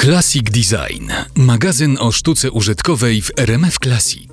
Classic Design. Magazyn o sztuce użytkowej w RMF Classic.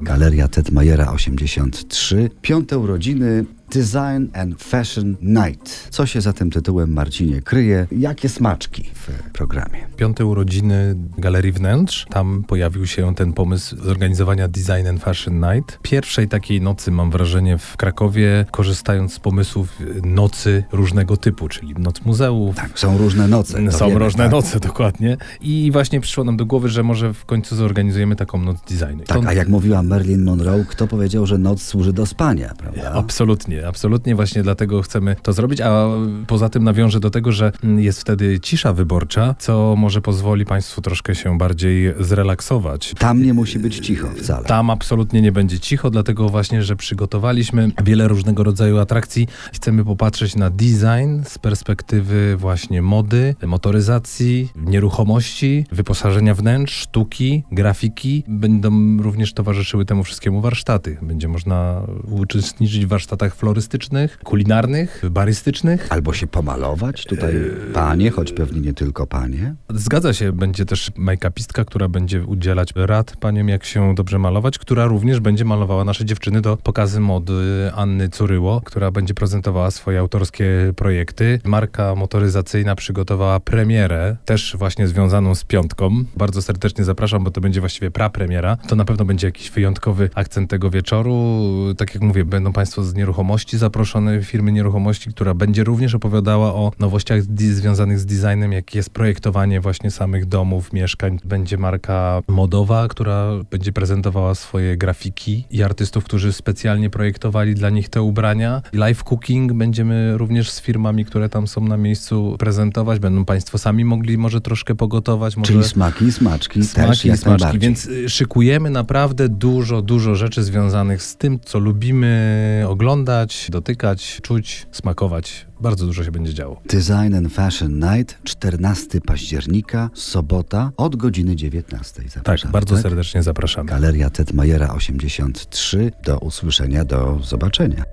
Galeria Tetmajera 83. Piąte urodziny Design and Fashion Night. Co się za tym tytułem, Marcinie, kryje? Jakie smaczki w programie? Piąte urodziny Galerii Wnętrz. Tam pojawił się ten pomysł zorganizowania Design and Fashion Night. Pierwszej takiej nocy, mam wrażenie, w Krakowie, korzystając z pomysłów nocy różnego typu, czyli noc muzeów. Tak, są różne noce. Są wiemy, różne tak. noce, dokładnie. I właśnie przyszło nam do głowy, że może w końcu zorganizujemy taką noc designu. Tak, To- a jak mówiła Marilyn Monroe, kto powiedział, że noc służy do spania, prawda? Absolutnie, absolutnie właśnie dlatego chcemy to zrobić, a poza tym nawiążę do tego, że mm, jest wtedy cisza wyborcza, co może pozwoli Państwu troszkę się bardziej zrelaksować. Tam nie musi być cicho wcale. Tam absolutnie nie będzie cicho, dlatego właśnie, że przygotowaliśmy wiele różnego rodzaju atrakcji. Chcemy popatrzeć na design z perspektywy właśnie mody, motoryzacji, nieruchomości, wyposażenia wnętrz, sztuki, grafiki. Będą również towarzyszyły temu wszystkiemu warsztaty. Będzie można uczestniczyć w warsztatach florystycznych, kulinarnych, barystycznych. Albo się pomalować, tutaj panie, choć pewnie nie tylko panie. Zgadza się, będzie też make-upistka, która będzie udzielać rad paniom, jak się dobrze malować, która również będzie malowała nasze dziewczyny do pokazy mody Anny Curyło, która będzie prezentowała swoje autorskie projekty. Marka motoryzacyjna przygotowała premierę, też właśnie związaną z piątką. Bardzo serdecznie zapraszam, bo to będzie właściwie prapremiera. To na pewno będzie jakiś wyjątkowy akcent tego wieczoru. Tak jak mówię, będą Państwo z nieruchomości zaproszone, firmy nieruchomości, która będzie również opowiadała o nowościach związanych z designem, jak jest projektowanie właśnie samych domów, mieszkań. Będzie marka modowa, która będzie prezentowała swoje grafiki i artystów, którzy specjalnie projektowali dla nich te ubrania. Live cooking będziemy również z firmami, które tam są na miejscu prezentować. Będą Państwo sami mogli może troszkę pogotować. Może... Czyli smaki i smaczki, też Smaki i jak smaczki, więc y, szykujemy naprawdę dużo, dużo rzeczy związanych z tym, co lubimy oglądać, dotykać, czuć, smakować. Bardzo dużo się będzie działo. Design and Fashion Night, 14 października, sobota od godziny 19. Tak, Zapraszamy, bardzo serdecznie zapraszamy. Galeria Tetmajera 83. Do usłyszenia, do zobaczenia.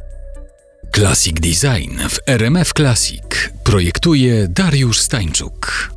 Classic Design w RMF Classic projektuje Dariusz Stańczuk.